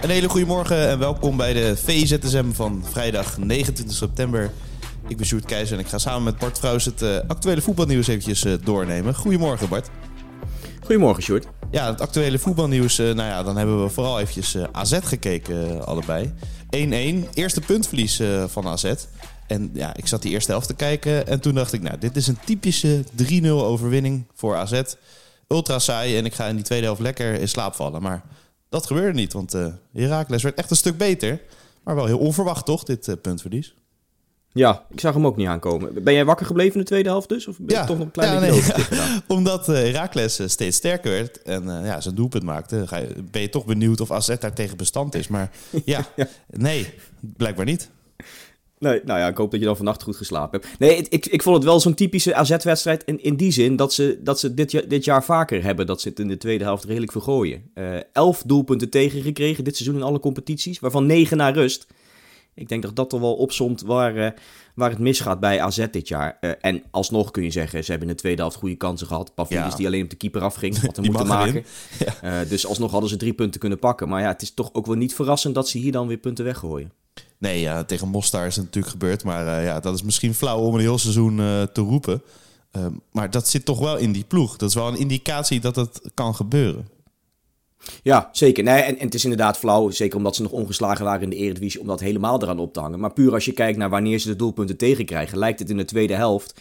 Een hele goede morgen en welkom bij de VZSM van vrijdag 29 september. Ik ben Sjoerd Keizer en ik ga samen met Bart Vrouws het uh, actuele voetbalnieuws eventjes uh, doornemen. Goedemorgen Bart. Goedemorgen Sjoerd. Ja, het actuele voetbalnieuws, uh, nou ja, dan hebben we vooral eventjes AZ gekeken allebei. 1-1, eerste puntverlies van AZ. En ja, ik zat die eerste helft te kijken en toen dacht ik, nou, dit is een typische 3-0 overwinning voor AZ. Ultra saai en ik ga in die tweede helft lekker in slaap vallen. Maar dat gebeurde niet, want uh, Heracles werd echt een stuk beter. Maar wel heel onverwacht toch, dit uh, puntverlies? Ja, ik zag hem ook niet aankomen. Ben jij wakker gebleven in de tweede helft dus? Of ben je ja, toch nog een klein ja, beetje nee, ja. Omdat uh, Heracles steeds sterker werd en uh, ja, zijn doelpunt maakte, ga je, ben je toch benieuwd of AZ daar tegen bestand is. Maar ja. nee, blijkbaar niet. Nee, nou ja, ik hoop dat je dan vannacht goed geslapen hebt. Nee, ik, ik vond het wel zo'n typische AZ-wedstrijd in, in die zin dat ze, dat ze dit, dit jaar vaker hebben. Dat ze het in de tweede helft redelijk vergooien. Uh, elf doelpunten tegengekregen dit seizoen in alle competities, waarvan negen naar rust. Ik denk dat dat er wel opzomt waar, uh, waar het misgaat bij AZ dit jaar. Uh, en alsnog kun je zeggen, ze hebben in de tweede helft goede kansen gehad. Pavlidis ja. die alleen op de keeper afging, had hem moeten maken. Ja. dus alsnog hadden ze drie punten kunnen pakken. Maar ja, het is toch ook wel niet verrassend dat ze hier dan weer punten weggooien. Nee, ja, tegen Mostar is het natuurlijk gebeurd. Maar uh, ja, dat is misschien flauw om een heel seizoen uh, te roepen. Uh, maar dat zit toch wel in die ploeg. Dat is wel een indicatie dat het kan gebeuren. Ja, zeker. Nee, en, het is inderdaad flauw, zeker omdat ze nog ongeslagen waren in de Eredivisie, om dat helemaal eraan op te hangen. Maar puur als je kijkt naar wanneer ze de doelpunten tegenkrijgen, lijkt het in de tweede helft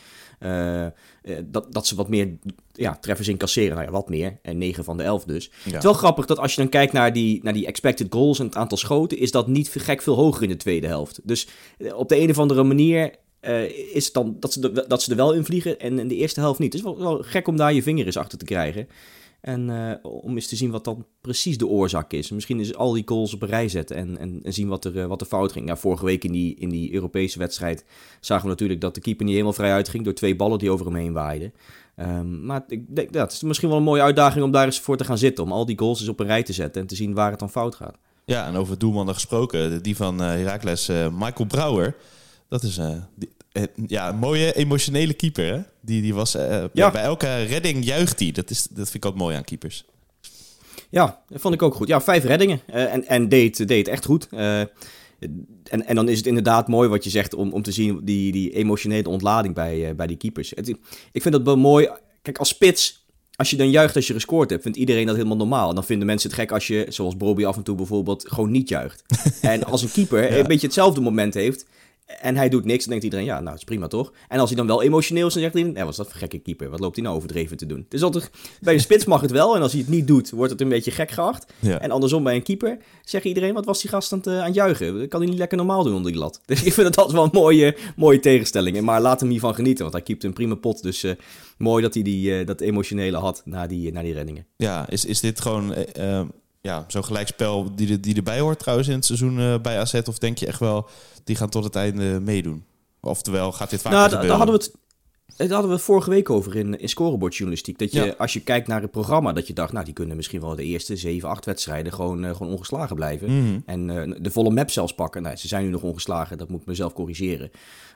dat, dat ze wat meer ja, treffers incasseren. Nou ja, wat meer. En 9 van de 11 dus. Ja. Het is wel grappig dat als je dan kijkt naar die, naar die expected goals en het aantal schoten, is dat niet gek veel hoger in de tweede helft. Dus op de een of andere manier uh, is het dan dat ze, de, dat ze er wel in vliegen en in de eerste helft niet. Het is wel, wel gek om daar je vinger eens achter te krijgen. En uh, om eens te zien wat dan precies de oorzaak is. Misschien is al die goals op een rij zetten en, en, en zien wat er, uh, wat er fout ging. Ja, vorige week in die, in die Europese wedstrijd zagen we natuurlijk dat de keeper niet helemaal vrij uitging door twee ballen die over hem heen waaiden. Um, maar ik denk, het is misschien wel een mooie uitdaging om daar eens voor te gaan zitten. Om al die goals eens op een rij te zetten en te zien waar het dan fout gaat. Ja, en over doelmannen gesproken, die van uh, Heracles, Michael Brouwer. Dat is ja, een mooie emotionele keeper. Hè? Die, die was, uh, ja. bij elke redding juicht hij. Dat, is, dat vind ik ook mooi aan keepers. Ja, dat vond ik ook goed. Ja, vijf reddingen. Uh, en en deed, deed echt goed. Uh, en, en dan is het inderdaad mooi wat je zegt om, om te zien die, die emotionele ontlading bij, bij die keepers. Het, ik vind dat wel mooi. Kijk, als spits, als je dan juicht als je gescoord hebt, vindt iedereen dat helemaal normaal. En dan vinden mensen het gek als je, zoals Bobby af en toe bijvoorbeeld, gewoon niet juicht. en als een keeper ja. een beetje hetzelfde moment heeft, en hij doet niks, dan denkt iedereen, ja, nou, dat is prima toch? En als hij dan wel emotioneel is, dan zegt iedereen, ja, wat is dat voor gekke keeper? Wat loopt hij nou overdreven te doen? Dus altijd, bij een spits mag het wel, en als hij het niet doet, wordt het een beetje gek geacht. Ja. En andersom bij een keeper, zegt iedereen, wat was die gast aan het, uh, aan het juichen? Kan hij niet lekker normaal doen onder die lat? Dus ik vind het altijd wel een mooie, mooie tegenstelling. Maar laat hem hiervan genieten, want hij keept een prima pot. Dus uh, mooi dat hij die, uh, dat emotionele had na die, na die reddingen. Ja, is, is dit gewoon ja, zo'n gelijkspel die, die erbij hoort trouwens in het seizoen uh, bij AZ? Of denk je echt wel, die gaan tot het einde meedoen? Oftewel, gaat dit vaak nou, daar hadden we het... Daar hadden we vorige week over in, in scorebordjournalistiek. Dat je, ja. als je kijkt naar het programma, dat je dacht, nou, die kunnen misschien wel de eerste 7, 8 wedstrijden gewoon, uh, gewoon ongeslagen blijven. Mm -hmm. En uh, de volle map zelfs pakken. Nou, ze zijn nu nog ongeslagen, dat moet ik mezelf corrigeren.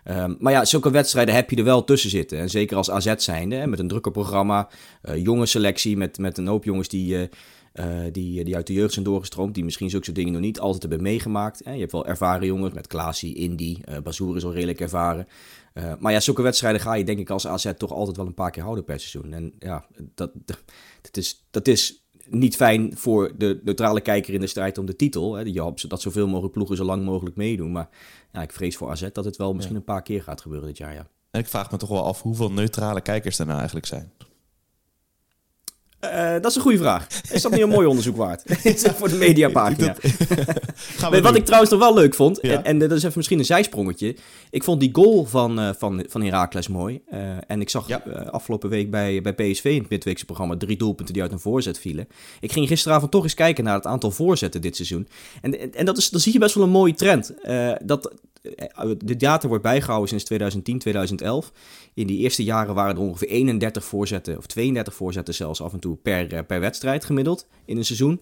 Um, maar ja, zulke wedstrijden heb je er wel tussen zitten. En zeker als AZ zijnde, hè, met een drukke programma, uh, jonge selectie, met, met een hoop jongens die uh, die, die uit de jeugd zijn doorgestroomd, die misschien zulke dingen nog niet altijd hebben meegemaakt. Hè. Je hebt wel ervaren jongens met Klaasie, Indy, uh, Bazoer is al redelijk ervaren. Uh, maar ja, zulke wedstrijden ga je denk ik als AZ toch altijd wel een paar keer houden per seizoen. En ja, dat, dat, is, dat is niet fijn voor de neutrale kijker in de strijd om de titel. Hè. Je dat zoveel mogelijk ploegen zo lang mogelijk meedoen. Maar ja, ik vrees voor AZ dat het wel misschien een paar keer gaat gebeuren dit jaar, ja. En ik vraag me toch wel af hoeveel neutrale kijkers er nou eigenlijk zijn. Uh, dat is een goede vraag. Is dat niet een mooi onderzoek waard? voor de mediapagina. Wat ik trouwens nog wel leuk vond, en, en, dat is even misschien een zijsprongetje. Ik vond die goal van, uh, van, van Herakles mooi. Uh, en ik zag afgelopen week bij, bij PSV in het midweekse programma drie doelpunten die uit een voorzet vielen. Ik ging gisteravond toch eens kijken naar het aantal voorzetten dit seizoen. En, en, en dat is, dan zie je best wel een mooie trend. dat eh, de data wordt bijgehouden sinds 2010, 2011. In die eerste jaren waren er ongeveer 31 voorzetten, of 32 voorzetten zelfs af en toe per, eh, per wedstrijd gemiddeld in een seizoen.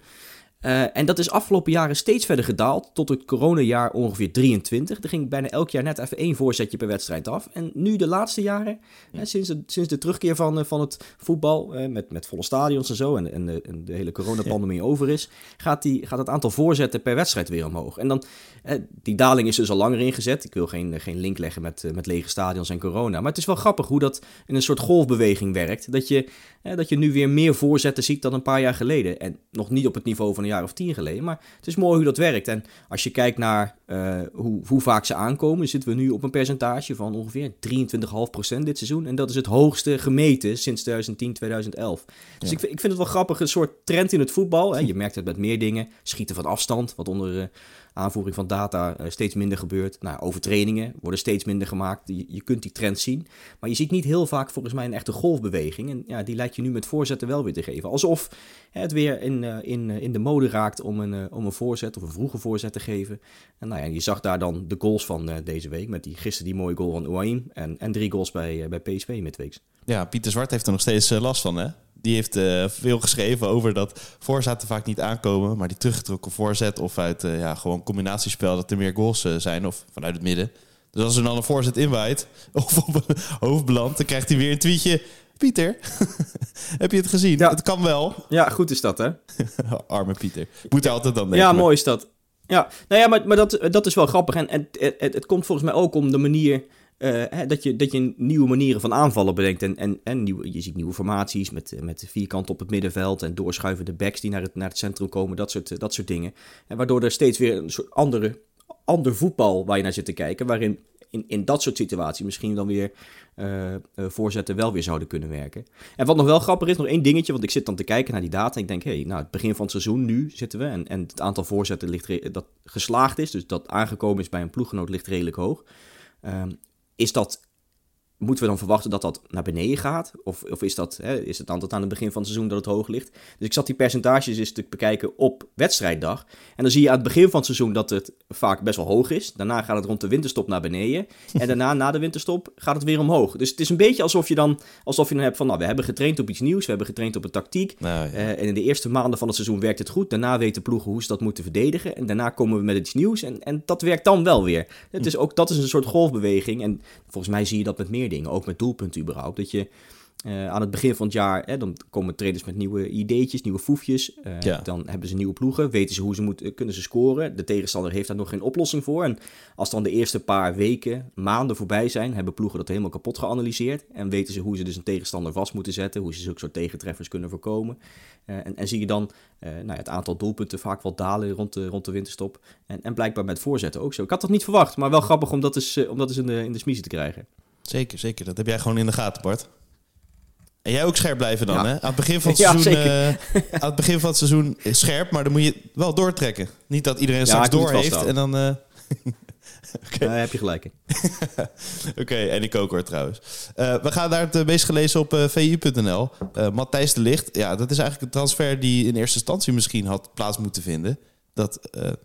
Uh, en dat is afgelopen jaren steeds verder gedaald, tot het coronajaar ongeveer 23. Er ging bijna elk jaar net even één voorzetje per wedstrijd af. En nu de laatste jaren, hè, sinds, de, sinds de terugkeer van, uh, van het voetbal, uh, met, met volle stadions en zo, en, en, de, en de hele coronapandemie ja. over is, gaat, die, gaat het aantal voorzetten per wedstrijd weer omhoog. En dan, die daling is dus al langer ingezet. Ik wil geen, geen link leggen met, met lege stadions en corona. Maar het is wel grappig hoe dat in een soort golfbeweging werkt. Dat je, dat je nu weer meer voorzetten ziet dan een paar jaar geleden. En nog niet op het niveau van jaar of tien geleden. Maar het is mooi hoe dat werkt. En als je kijkt naar uh, hoe, hoe, vaak ze aankomen, zitten we nu op een percentage van ongeveer 23,5% dit seizoen. En dat is het hoogste gemeten sinds 2010, 2011. Dus ja. ik, ik, vind het wel grappig, een soort trend in het voetbal. Hè. Je merkt het met meer dingen. Schieten van afstand, wat onder uh, aanvoering van data uh, steeds minder gebeurt. Nou, overtredingen worden steeds minder gemaakt. Je, kunt die trend zien. Maar je ziet niet heel vaak volgens mij een echte golfbeweging. En ja, die lijkt je nu met voorzetten wel weer te geven. Alsof het weer in, in, in de mode raakt om een, om een voorzet of een vroege voorzet te geven. En nou ja, je zag daar dan de goals van deze week. Met die, gisteren die mooie goal van Ouaim. En, en drie goals bij, bij PSV midweeks. Ja, Pieter Zwart heeft er nog steeds last van, hè? Die heeft veel geschreven over dat voorzetten vaak niet aankomen. Maar die teruggetrokken voorzet of uit ja, gewoon combinatiespel... dat er meer goals zijn of vanuit het midden. Dus als er dan een voorzet inwaait of op een hoofd belandt... dan krijgt hij weer een tweetje... Pieter, heb je het gezien? Ja. Het kan wel. Ja, goed is dat, hè? Arme Pieter. Moet hij altijd dan denken. Ja, mooi is dat. Ja, nou ja, maar, maar dat, dat is wel grappig. En het, het, het, komt volgens mij ook om de manier hè, dat, je, dat je nieuwe manieren van aanvallen bedenkt. En, en, en nieuwe, je ziet nieuwe formaties met, met vierkant op het middenveld en doorschuivende backs die naar het, naar het centrum komen, dat soort, dat soort dingen. En waardoor er steeds weer een soort andere, ander voetbal waar je naar zit te kijken, waarin in, in dat soort situaties misschien dan weer voorzetten wel weer zouden kunnen werken. En wat nog wel grappig is, nog één dingetje, want ik zit dan te kijken naar die data en ik denk, hé, hey, nou, het begin van het seizoen, nu zitten we, en, en het aantal voorzetten ligt dat geslaagd is, dus dat aangekomen is bij een ploeggenoot ligt redelijk hoog. Um, is dat moeten we dan verwachten dat dat naar beneden gaat? Of, of is, dat, hè, is het dan tot aan het begin van het seizoen dat het hoog ligt? Dus ik zat die percentages eens te bekijken op wedstrijddag. En dan zie je aan het begin van het seizoen dat het vaak best wel hoog is. Daarna gaat het rond de winterstop naar beneden. En daarna, na de winterstop, gaat het weer omhoog. Dus het is een beetje alsof je dan, alsof je dan hebt van... Nou, we hebben getraind op iets nieuws, we hebben getraind op een tactiek. Nou, ja. uh, en in de eerste maanden van het seizoen werkt het goed. Daarna weten ploegen hoe ze dat moeten verdedigen. En daarna komen we met iets nieuws. En, en dat werkt dan wel weer. Het is ook, dat is een soort golfbeweging. En volgens mij zie je dat met meer dingen. Ook met doelpunten überhaupt. Dat je uh, aan het begin van het jaar, hè, dan komen trainers met nieuwe ideetjes, nieuwe foefjes. Uh, ja. Dan hebben ze nieuwe ploegen, weten ze hoe ze moeten, kunnen ze scoren. De tegenstander heeft daar nog geen oplossing voor. En als dan de eerste paar weken, maanden voorbij zijn, hebben ploegen dat helemaal kapot geanalyseerd. En weten ze hoe ze dus een tegenstander vast moeten zetten, hoe ze zulke soort tegentreffers kunnen voorkomen. Uh, en, en, zie je dan nou ja, het aantal doelpunten vaak wel dalen rond de, rond de winterstop. En, en blijkbaar met voorzetten ook zo. Ik had dat niet verwacht, maar wel grappig om dat eens, om dat eens in de, in de smiezen te krijgen. Zeker, zeker. Dat heb jij gewoon in de gaten, Bart. En jij ook scherp blijven dan, hè? Aan het begin van het seizoen, uh, aan het begin van het seizoen scherp, maar dan moet je wel doortrekken. Niet dat iedereen straks door heeft en dan... Uh... okay. Heb je gelijk Oké, okay, en ik ook hoor trouwens. We gaan daar het meest gelezen op VU.nl. Matthijs de Licht, ja, dat is eigenlijk een transfer die in eerste instantie misschien had plaats moeten vinden. Dat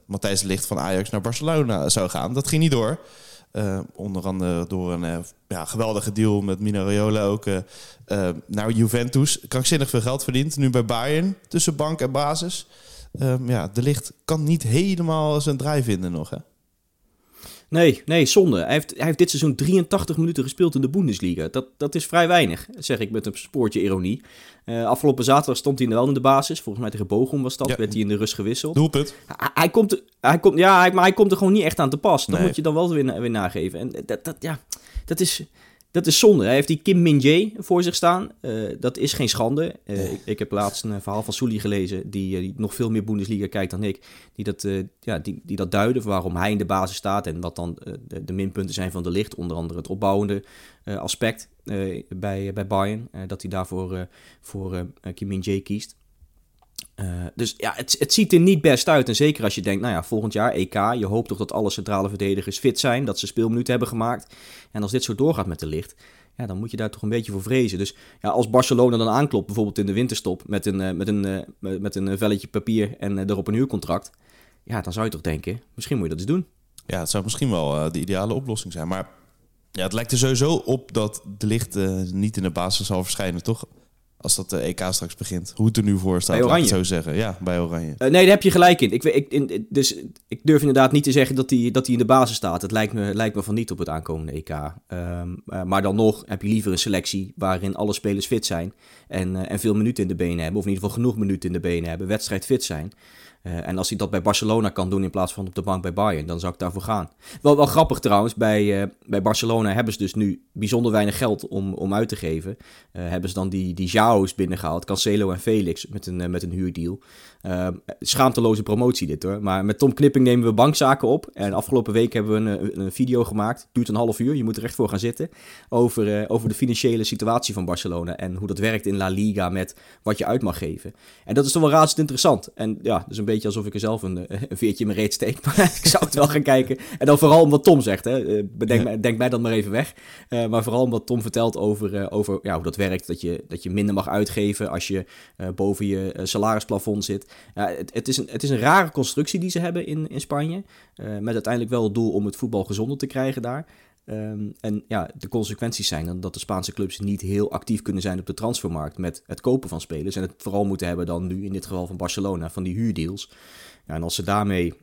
Matthijs de Licht van Ajax naar Barcelona zou gaan. Dat ging niet door. Uh, onder andere door een uh, ja, geweldige deal met Mino Raiola ook uh, naar Juventus. Krankzinnig veel geld verdiend. Nu bij Bayern, tussen bank en basis. Ehm, ja, de licht kan niet helemaal zijn draai vinden nog, hè? Nee, nee, zonde. Hij heeft, hij heeft dit seizoen 83 minuten gespeeld in de Bundesliga. Dat, dat is vrij weinig, zeg ik met een spoortje ironie. Uh, afgelopen zaterdag stond hij wel in de basis. Volgens mij tegen Bochum was dat. Ja. Werd hij in de rust gewisseld. Doelpunt. Hij, hij, komt, hij komt, ja, hij, maar hij komt er gewoon niet echt aan te pas. Dat nee. moet je dan wel weer, weer nageven. En dat, dat, ja, dat is dat is zonde. Hij heeft die Kim Min-jae voor zich staan. dat is geen schande. ik, ik, heb laatst een verhaal van Souli gelezen, die, die, nog veel meer Bundesliga kijkt dan ik. Die dat, ja, die, die dat duiden, waarom hij in de basis staat en wat dan de, de, minpunten zijn van de licht. Onder andere het opbouwende aspect bij, bij Bayern. dat hij daarvoor voor Kim Min-jae kiest. Uh, dus ja, het, het, ziet er niet best uit. En zeker als je denkt, nou ja, volgend jaar EK. Je hoopt toch dat alle centrale verdedigers fit zijn. Dat ze speelminuten hebben gemaakt. En als dit zo doorgaat met de licht. Ja, dan moet je daar toch een beetje voor vrezen. Dus ja, als Barcelona dan aanklopt, bijvoorbeeld in de winterstop. Met een, uh, met een, uh, met een velletje papier en erop een huurcontract. Ja, dan zou je toch denken, misschien moet je dat eens doen. Ja, het zou misschien wel de ideale oplossing zijn. Maar ja, het lijkt er sowieso op dat de licht niet in de basis zal verschijnen, toch? Als dat de EK straks begint. Hoe het er nu voor staat, bij zo zeggen. Ja, bij Oranje. Uh, nee, daar heb je gelijk in. Ik, ik, in, dus ik durf inderdaad niet te zeggen dat hij dat in de basis staat. Het lijkt me, lijkt me van niet op het aankomende EK. Um, ehm, uh, maar dan nog heb je liever een selectie waarin alle spelers fit zijn. En, uh, en veel minuten in de benen hebben. Of in ieder geval genoeg minuten in de benen hebben. Wedstrijd fit zijn. Uh, en als hij dat bij Barcelona kan doen in plaats van op de bank bij Bayern, dan zou ik daarvoor gaan. Wel, wel grappig trouwens, bij, uh, bij Barcelona hebben ze dus nu bijzonder weinig geld om, om uit te geven. Uh, hebben ze dan die, die Jao's binnengehaald, Cancelo en Felix, met een, met een huurdeal. Schaamteloze promotie dit hoor. Maar met Tom Knipping nemen we bankzaken op. En afgelopen week hebben we een, een video gemaakt, duurt een half uur, je moet er echt voor gaan zitten. Over, over de financiële situatie van Barcelona en hoe dat werkt in La Liga met wat je uit mag geven. En dat is toch wel razend interessant. En ja, dus een beetje alsof ik er zelf een, eh, een veertje in mijn reet steek. Maar ik zou het wel gaan kijken. En dan vooral omdat Tom zegt. Hè. Eh, bedenk, mij, denk mij dan maar even weg. Uh, maar vooral omdat Tom vertelt over, uh, over ja, hoe dat werkt. Dat je, dat je minder mag uitgeven als je uh, boven je salarisplafond zit. Het, het, is een, het is een rare constructie die ze hebben in, in Spanje. met uiteindelijk wel het doel om het voetbal gezonder te krijgen daar. Um, en ja, de consequenties zijn dan dat de Spaanse clubs niet heel actief kunnen zijn op de transfermarkt met het kopen van spelers. En het vooral moeten hebben dan nu, in dit geval van Barcelona, van die huurdeals. Ja, en als ze daarmee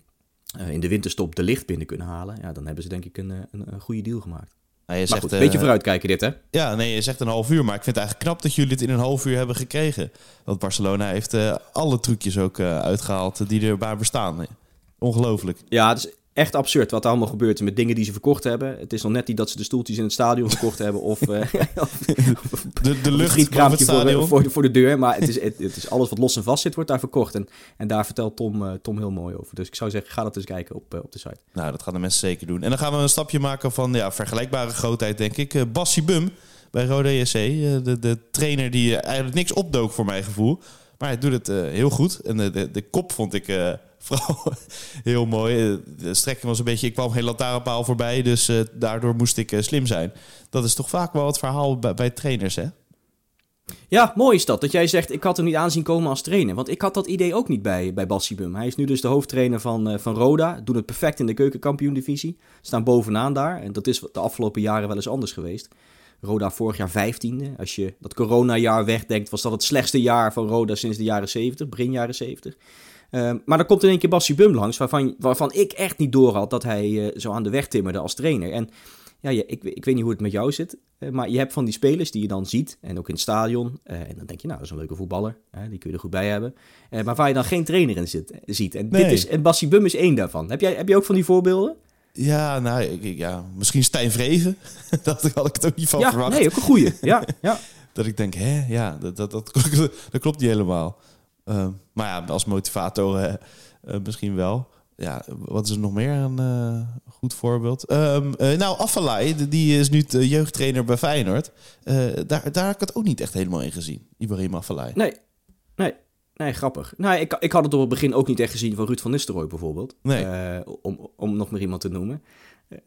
uh, in de winterstop de licht binnen kunnen halen, ja, dan hebben ze denk ik een, een, een goede deal gemaakt. Nou, je zegt, goed, een beetje uh, vooruitkijken dit, hè? Ja, nee, je zegt een half uur, maar ik vind het eigenlijk knap dat jullie het in een half uur hebben gekregen. Want Barcelona heeft uh, alle trucjes ook uitgehaald die er bij bestaan. Ongelooflijk. Ja, dus echt absurd wat er allemaal gebeurt met dingen die ze verkocht hebben. Het is nog net niet dat ze de stoeltjes in het stadion verkocht hebben of, uh, de, de lucht voor, het stadion. Voor, voor, de deur. Maar het is, het, het, is alles wat los en vast zit, wordt daar verkocht. En, en daar vertelt Tom, uh, Tom heel mooi over. Dus ik zou zeggen, ga dat eens kijken op, uh, op de site. Nou, dat gaan de mensen zeker doen. En dan gaan we een stapje maken van ja, vergelijkbare grootheid, denk ik. Bassi Bum bij Rode JC. de, de trainer die eigenlijk niks opdook voor mijn gevoel. Maar hij doet het heel goed. En de, de, de kop vond ik vooral heel mooi. De strekking was een beetje, ik kwam geen lantaarnpaal voorbij, dus uh, daardoor moest ik uh, slim zijn. Dat is toch vaak wel het verhaal bij, trainers, hè? Ja, mooi is dat. Dat jij zegt, ik had hem niet aanzien komen als trainer. Want ik had dat idee ook niet bij, bij. Hij is nu dus de hoofdtrainer van, van Roda. Doet het perfect in de keukenkampioen-divisie. Staan bovenaan daar. En dat is de afgelopen jaren wel eens anders geweest. Roda vorig jaar vijftiende. Als je dat coronajaar wegdenkt, was dat het slechtste jaar van Roda sinds de jaren 70, begin jaren 70. Ehm, maar dan komt in één keer Bassi Bum langs, waarvan, waarvan ik echt niet door had dat hij uh, zo aan de weg timmerde als trainer. En ja, je, ik, ik weet niet hoe het met jou zit, uh, maar je hebt van die spelers die je dan ziet, en ook in het stadion. Uh, en dan denk je, nou, dat is een leuke voetballer, die kun je er goed bij hebben. maar waar je dan geen trainer in zit, ziet. En, dit is, en Bassi Bum is één daarvan. Heb jij, heb je ook van die voorbeelden? Ja, nou, ik, ja, misschien Stijn Vreven. dat had ik het ook niet van ja, verwacht. Nee, ook een goeie. ja, ja. dat ik denk, hè, ja, dat, dat, dat, dat klopt niet helemaal. Uh, maar ja, als motivator uh, uh, misschien wel. Ja, wat is er nog meer een goed voorbeeld? Um, nou, Afalai, die is nu de jeugdtrainer bij Feyenoord. daar, daar heb ik het ook niet echt helemaal in gezien, Ibrahim Afalai. Nee, nee. Nee, grappig. Nou, ik, ik had het op het begin ook niet echt gezien van Ruud van Nistelrooy bijvoorbeeld. Nee. om, om nog maar iemand te noemen.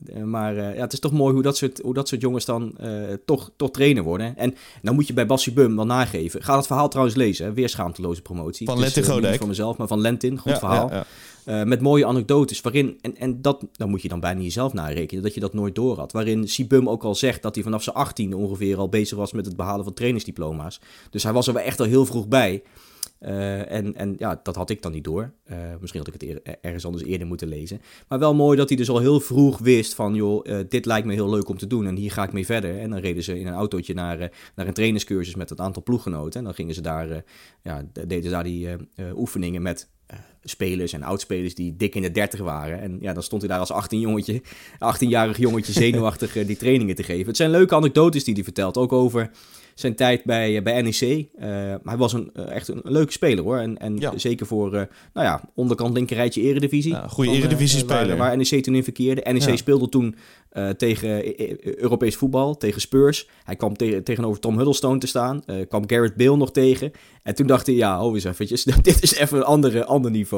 Eh, maar uh, ja, het is toch mooi hoe dat soort, hoe dat soort jongens dan uh, toch, toch trainer worden. En dan moet je bij Bassi Bum wel nageven. Ga het verhaal trouwens lezen. Hè? Weer schaamteloze promotie. Van Lentin Godek. Niet van mezelf, maar van Lentin. Goed ja, verhaal. Ja, ja. met mooie anekdotes. Waarin, en, en dat dan moet je dan bijna jezelf narekenen, dat je dat nooit door had. Waarin Sibum ook al zegt dat hij vanaf zijn 18 ongeveer al bezig was met het behalen van trainersdiploma's. Dus hij was er wel echt al heel vroeg bij. Uh, en, en ja, dat had ik dan niet door. Uh, misschien had ik het ergens anders eerder moeten lezen. Maar wel mooi dat hij dus al heel vroeg wist van... joh, uh, dit lijkt me heel leuk om te doen en hier ga ik mee verder. En dan reden ze in een autootje naar, naar een trainerscursus met het aantal ploeggenoten. En dan gingen ze daar, ja, deden ze daar die oefeningen met spelers en oudspelers die dik in de 30 waren. En ja, dan stond hij daar als 18 jongetje, 18-jarig jongetje zenuwachtig die trainingen te geven. Het zijn leuke anekdotes die hij vertelt, ook over zijn tijd bij, bij NEC. Uh, maar hij was een, echt een, leuke speler hoor. En, en zeker voor, uh, nou ja, onderkant linkerrijtje eredivisie. Ja, goede eredivisie-speler. Waar, waar, NEC toen in verkeerde. NEC speelde toen tegen Europees voetbal, tegen Spurs. Hij kwam te tegenover Tom Huddlestone te staan. kwam Garrett Bale nog tegen. En toen dacht hij, ja, oh eens eventjes, dit is even een andere, ander niveau.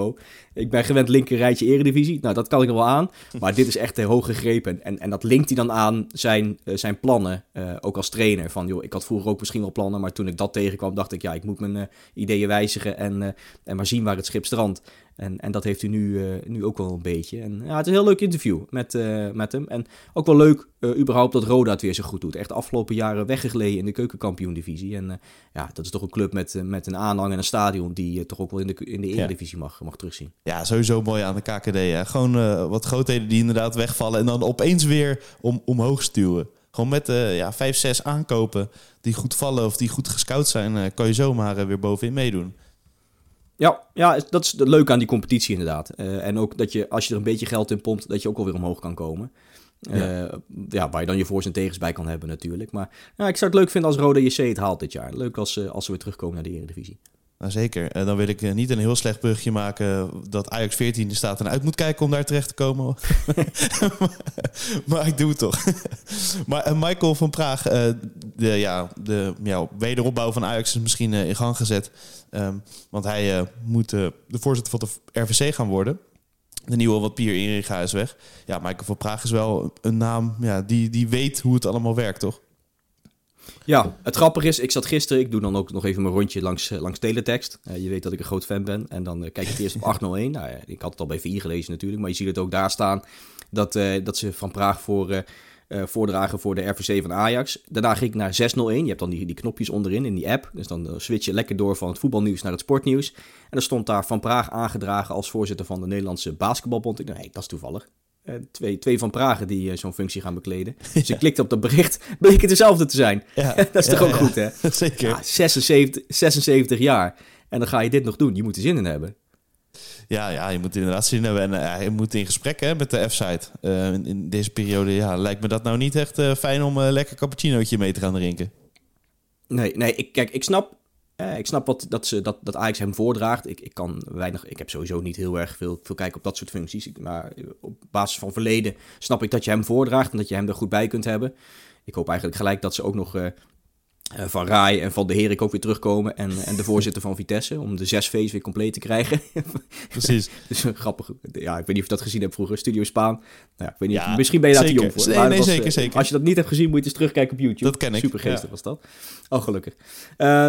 Ik ben gewend linkerrijtje eredivisie. Nou, dat kan ik nog wel aan. Maar dit is echt hoog gegrepen. En, en dat linkt hij dan aan zijn, zijn plannen, ook als trainer. Van, joh, ik had vroeger ook misschien wel plannen. Maar toen ik dat tegenkwam, dacht ik, ja, ik moet mijn uh, ideeën wijzigen en, en maar zien waar het schip strandt. En, en dat heeft hij nu, uh, nu ook wel een beetje. En ja, het is een heel leuk interview met, met hem. En ook wel leuk überhaupt dat Roda het weer zo goed doet. Echt de afgelopen jaren weggegleden in de keukenkampioen-divisie. En ja, dat is toch een club met, met een aanhang en een stadion die toch ook wel in de, in de eredivisie mag, mag terugzien. Ja, sowieso mooi aan de KKD. Hè? Gewoon wat grootheden die inderdaad wegvallen en dan opeens weer om, omhoog stuwen. Gewoon met ja, vijf, zes aankopen die goed vallen of die goed gescout zijn, kan je zomaar weer bovenin meedoen. Ja, ja, dat is het leuke aan die competitie inderdaad. en ook dat je, als je er een beetje geld in pompt, dat je ook alweer omhoog kan komen. Ja. ja. waar je dan je voor's en tegens bij kan hebben natuurlijk. Maar ja, ik zou het leuk vinden als Rode JC het haalt dit jaar. Leuk als, als ze weer terugkomen naar de Eredivisie. Nou, zeker. Dan wil ik niet een heel slecht brugje maken dat Ajax 14 staat en uit moet kijken om daar terecht te komen. maar ik doe het toch. maar Michael van Praag, de, ja, de ja, wederopbouw van Ajax is misschien uh, in gang gezet. Um, want hij moet de voorzitter van de RVC gaan worden. De nieuwe wat Pier Inriga is weg. Ja, Michael van Praag is wel een naam ja, die, die weet hoe het allemaal werkt, toch? Ja, het grappige is, ik zat gisteren, ik doe dan ook nog even mijn rondje langs, langs teletext. Uh, je weet dat ik een groot fan ben. En dan uh, kijk ik eerst op 801. Nou, ja, ik had het al bij 4 gelezen natuurlijk, maar je ziet het ook daar staan dat, dat ze van Praag voor, voordragen voor de RVC van Ajax. Daarna ging ik naar 601. Je hebt dan die, die knopjes onderin in die app. Dus dan switch je lekker door van het voetbalnieuws naar het sportnieuws. En dan stond daar Van Praag aangedragen als voorzitter van de Nederlandse basketbalbond. Ik dacht, nee, dat is toevallig. Uh, twee, twee van Pragen die uh, zo'n functie gaan bekleden. Dus ik klikte op dat bericht, bleek het dezelfde te zijn. Ja. dat is toch ook goed, hè? Zeker. Ja, 76, 76 jaar. En dan ga je dit nog doen. Je moet er zin in hebben. Ja, ja, je moet inderdaad zin hebben. En uh, je moet in gesprek hè, met de F-site. In, in, deze periode ja, lijkt me dat nou niet echt fijn om een lekker cappuccinootje mee te gaan drinken. Nee, nee ik, kijk, ik snap eh, ik snap wat, dat, ze, dat, dat Ajax hem voordraagt. Ik, ik, kan weinig, ik heb sowieso niet heel erg veel, veel kijken op dat soort functies. Maar op basis van verleden snap ik dat je hem voordraagt en dat je hem er goed bij kunt hebben. Ik hoop eigenlijk gelijk dat ze ook nog Van Rai en Van de Herik ook weer terugkomen. En, en de voorzitter van Vitesse, om de zes V's weer compleet te krijgen. Precies. dus grappig. Ja, ik weet niet of je dat gezien hebt vroeger, Studio Spaan. Nou, ik weet niet, misschien ben je daar te jong voor. Nee, nee zeker, zeker. Als je dat niet hebt gezien, moet je eens terugkijken op YouTube. Dat ken ik. Super geestig was dat. Oh, gelukkig. Uh,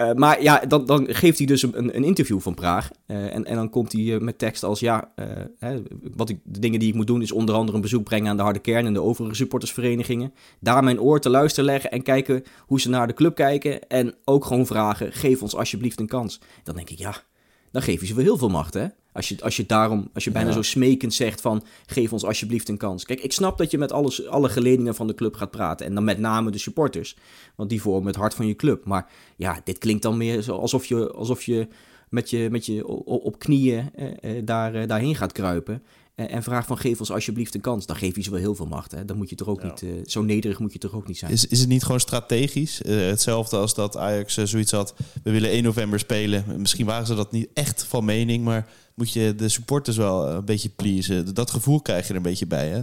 uh, maar ja, dan, dan, geeft hij dus een, een interview van Praag. Uh, en, en dan komt hij uh, met tekst als: Ja, hè, wat ik, de dingen die ik moet doen is onder andere een bezoek brengen aan de harde kern en de overige supportersverenigingen. Daar mijn oor te luisteren leggen en kijken hoe ze naar de club kijken. En ook gewoon vragen: Geef ons alsjeblieft een kans. Dan denk ik: Ja, dan geef je ze wel heel veel macht, hè? Als je, als je daarom, als je bijna zo smekend zegt van, geef ons alsjeblieft een kans. Kijk, ik snap dat je met alles, alle geledingen van de club gaat praten. En dan met name de supporters. Want die vormen het hart van je club. Maar ja, dit klinkt dan meer alsof je, alsof je met je, met je op knieën eh, eh, daar, eh, daarheen gaat kruipen. En, vraag van geef ons alsjeblieft een kans. Dan geef je ze wel heel veel macht. Hè? Dan moet je toch ook niet, uh, zo nederig moet je toch ook niet zijn. Is, is het niet gewoon strategisch? Uh, hetzelfde als dat Ajax uh, zoiets had. We willen 1 november spelen. Misschien waren ze dat niet echt van mening. Maar moet je de supporters wel een beetje pleasen. Dat gevoel krijg je er een beetje bij, hè?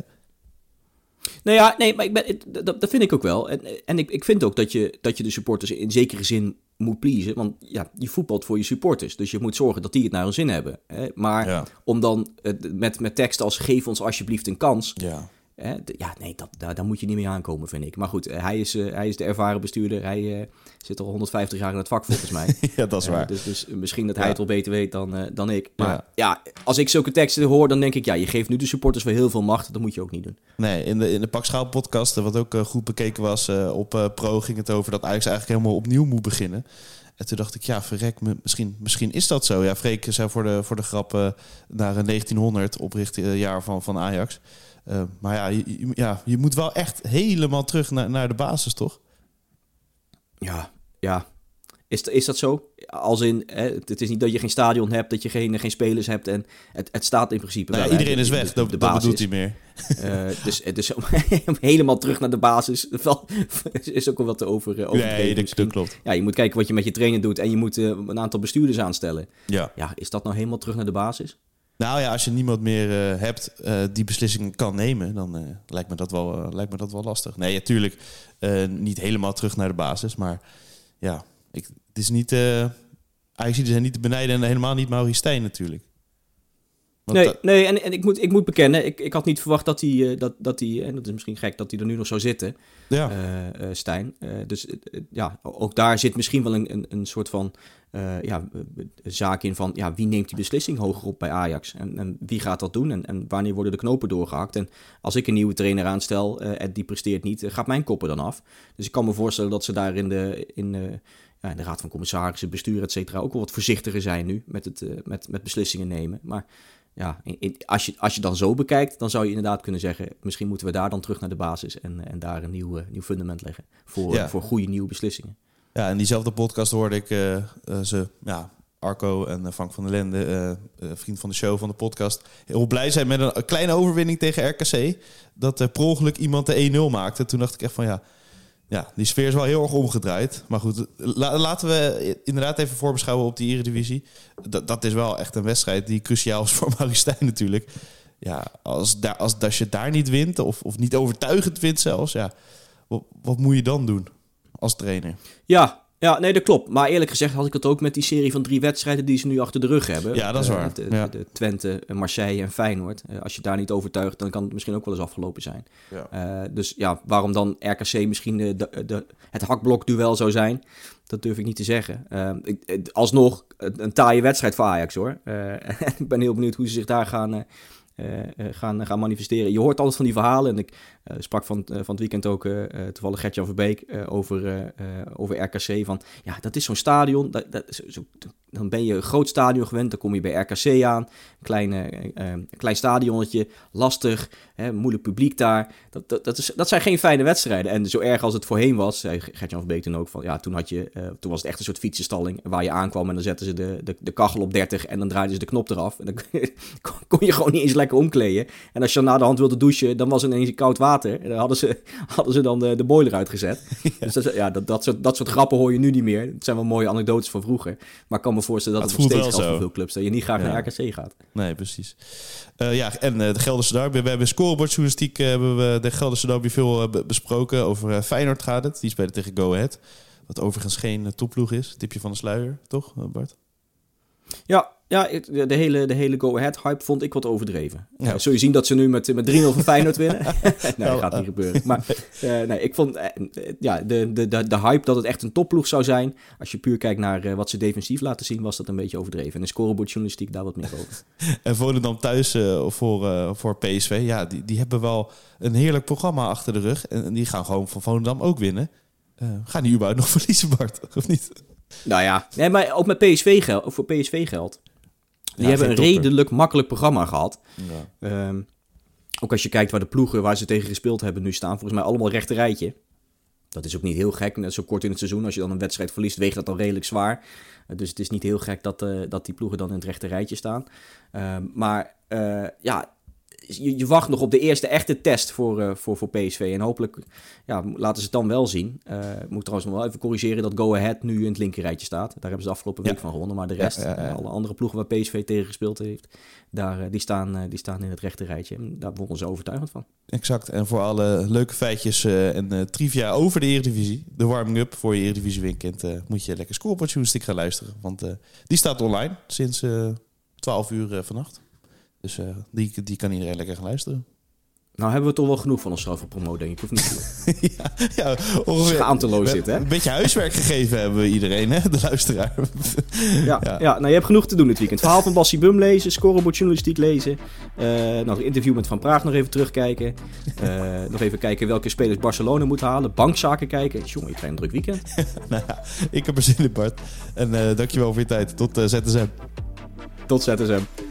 Nou ja, nee, maar ik ben, dat, dat vind ik ook wel. En, en ik, ik vind ook dat je, dat je de supporters in zekere zin moet pleasen. Want ja, je voetbalt voor je supporters. Dus je moet zorgen dat die het naar hun zin hebben. Hè? Maar om dan met, met tekst als geef ons alsjeblieft een kans. Ja. Ja, nee, dat, daar, daar moet je niet mee aankomen, vind ik. Maar goed, eh, hij is, uh, hij is de ervaren bestuurder. Hij uh, zit al 150 jaar in het vak, volgens mij. ja, dat is waar. Dus, dus misschien dat hij het wel beter weet dan, dan ik. Maar ja. ja. als ik zulke teksten hoor, dan denk ik... ja, je geeft nu de supporters weer heel veel macht. Dat moet je ook niet doen. Nee, in de, in de Pak Schaal podcast, wat ook goed bekeken was op Pro... ging het over dat Ajax eigenlijk helemaal opnieuw moet beginnen. En toen dacht ik, ja, verrek, misschien, misschien is dat zo. Ja, Freek zou voor de, voor de grap uh, naar een 1900 oprichten jaar van, van Ajax. Uh, maar ja je, ja, je moet wel echt helemaal terug naar, naar de basis, toch? Ja, ja. Is, is dat zo? Als in, hè, het is niet dat je geen stadion hebt, dat je geen, geen spelers hebt. En het, het staat in principe nou, wel. Iedereen hè, is weg, de- dat, de dat basis. bedoelt hij meer. Eh, dus, dus om helemaal terug naar de basis is ook wel wat te over, eh, Nee, dat, dat klopt. Ja, je moet kijken wat je met je trainer doet en je moet eh, een aantal bestuurders aanstellen. Ja. Ja, is dat nou helemaal terug naar de basis? Nou ja, als je niemand meer eh, hebt eh, die beslissingen kan nemen, dan eh, lijkt, me dat wel, eh, lijkt me dat wel lastig. Nee, natuurlijk niet helemaal terug naar de basis, maar ja, ik, het is niet. eh Ajax zijn niet te benijden en helemaal niet Maurice Stijn natuurlijk. Want nee, dat- nee en, en ik, moet, ik moet bekennen, ik, ik had niet verwacht dat hij, eh, dat, dat hij, en dat is misschien gek, dat hij er nu nog zou zitten, ja. eh, Stijn. Dus ja, ook daar zit misschien wel een, een, een soort van ja, zaak in van, ja, wie neemt die beslissing hoger op bij Ajax? En, en wie gaat dat doen? En, en wanneer worden de knopen doorgehakt? En als ik een nieuwe trainer aanstel en die presteert niet, gaat mijn koppen dan af? Dus ik kan me voorstellen dat ze daar in de, in de raad van commissarissen, bestuur, et cetera, ook wel wat voorzichtiger zijn nu met, het, eh, met, met beslissingen nemen. Maar ja, in- in- als, je, als je dan zo bekijkt, dan zou je inderdaad kunnen zeggen... misschien moeten we daar dan terug naar de basis... en, en daar een nieuw, eh, nieuw fundament leggen voor, Ja. voor goede nieuwe beslissingen. Ja, in diezelfde podcast hoorde ik eh, eh, ze, ja, Arco en eh, Frank van der Lende, eh, eh, vriend van de show van de podcast, heel blij zijn met een, kleine overwinning tegen RKC. Dat er per ongeluk iemand de 1-0 maakte. Toen dacht ik echt van ja, ja, die sfeer is wel heel erg omgedraaid. Maar goed, la- laten we inderdaad even voorbeschouwen op die Eredivisie. Dat, dat is wel echt een wedstrijd die cruciaal is voor Maurice Stijn natuurlijk. Ja, als, als, als je daar niet wint, of, of niet overtuigend wint zelfs, ja, wat, wat moet je dan doen als trainer? Ja, ja, nee, dat klopt. Maar eerlijk gezegd had ik het ook met die serie van drie wedstrijden... die ze nu achter de rug hebben. Ja, dat is Eh, waar. De, Ja. de Twente, Marseille en Feyenoord. Eh, als je daar niet overtuigt, dan kan het misschien ook wel eens afgelopen zijn. Ja. Eh, dus ja, waarom dan RKC misschien de, de, de- het hakblokduel zou zijn, dat durf ik niet te zeggen. Eh, ik- alsnog, een, taaie wedstrijd voor Ajax hoor. Eh, ik ben heel benieuwd hoe ze zich daar gaan, eh, eh, gaan, gaan manifesteren. Je hoort altijd van die verhalen en ik eh, sprak van, van het weekend ook toevallig Gertjan Verbeek over, over RKC. Van ja, dat is zo'n stadion, dat, dat, zo, zo- dan ben je een groot stadion gewend, dan kom je bij RKC aan. Klein, eh, eh, klein stadionnetje, lastig, hè, moeilijk publiek daar. Dat, dat, dat, is, dat zijn geen fijne wedstrijden. En zo erg als het voorheen was, zei Gert-Jan van Beek toen ook van... Ja, toen, had je, eh, toen was het echt een soort fietsenstalling waar je aankwam... en dan zetten ze de, de, de kachel op 30 en dan draaiden ze de knop eraf. En dan kon je gewoon niet eens lekker omkleden. En als je dan na de hand wilde douchen, dan was er ineens koud water. En dan hadden ze, hadden ze dan de, de boiler uitgezet. Dus dat, ja, dat, dat, soort, dat soort grappen hoor je nu niet meer. Het zijn wel mooie anekdotes van vroeger. Maar ik kan me voorstellen dat Het het, nog steeds geldt voor veel clubs... dat je niet graag Ja. naar RKC gaat. Nee, precies. Eh, ja, en eh, de Gelderse derby. We hebben scorebordjournalistiek eh, hebben we de Gelderse derby veel be- besproken. Over Feyenoord gaat het. Die spelen tegen Go Ahead. Wat overigens geen topploeg is. Tipje van de sluier, toch Bart? Ja, ja de, de hele, de hele go-ahead-hype vond ik wat overdreven. Ja. Eh, zul je zien dat ze nu met, met 3-0 van Feyenoord winnen? nee, Nou, dat gaat niet eh, gebeuren. Maar eh, nee, ik vond ja, de, de, de, de hype dat het echt een topploeg zou zijn... als je puur kijkt naar wat ze defensief laten zien... was dat een beetje overdreven. En de scorebordjournalistiek daar wat meer over. En Volendam thuis voor, voor PSV. Ja, die, die hebben wel een heerlijk programma achter de rug. En, en die gaan gewoon van Volendam ook winnen. Gaan die überhaupt nog verliezen, Bart? Of niet? Nou ja, nee, maar ook met PSV geld, voor PSV geld. Die Ja, hebben een redelijk makkelijk programma gehad. Ja. Ehm, ook als je kijkt waar de ploegen waar ze tegen gespeeld hebben nu staan, volgens mij allemaal rechte rijtje. Dat is ook niet heel gek, net zo kort in het seizoen. Als je dan een wedstrijd verliest, weegt dat dan redelijk zwaar. Eh, dus het is niet heel gek dat, eh, dat die ploegen dan in het rechte rijtje staan. Ehm, maar eh, ja, je, je wacht nog op de eerste echte test voor, eh, voor, voor PSV. En hopelijk ja, laten ze het dan wel zien. Ik moet trouwens nog wel even corrigeren dat Go Ahead nu in het linkerrijtje staat. Daar hebben ze de afgelopen week Ja. van gewonnen. Maar de rest, Ja, ja, ja. alle andere ploegen waar PSV tegen gespeeld heeft, daar, eh, die, staan, die staan in het rechte rijtje. En daar wonnen ze overtuigend van. Exact. En voor alle leuke feitjes en trivia over de Eredivisie, de warming-up voor je Eredivisie weekend, moet je lekker scorebordjournalistiek gaan luisteren. Want die staat online sinds eh 12 uur vannacht. Dus eh, die, die kan iedereen lekker gaan luisteren. Nou hebben we toch wel genoeg van ons zelf promo, denk ik. Of niet? ja, ja, ongeveer. Schaamteloos dit, hè? Een beetje huiswerk gegeven hebben we iedereen, hè? de luisteraar. Ja, Ja. ja. nou je hebt genoeg te doen dit weekend. Verhaal van Bassie Bum lezen, scorebordjournalistiek lezen. eh nog een interview met Van Praag nog even terugkijken. Eh, nog even kijken welke spelers Barcelona moet halen. Bankzaken kijken. Jongen, je krijgt een druk weekend. nou ja, ik heb er zin in, Bart. En eh dankjewel voor je tijd. Tot ZSM. Tot ZSM.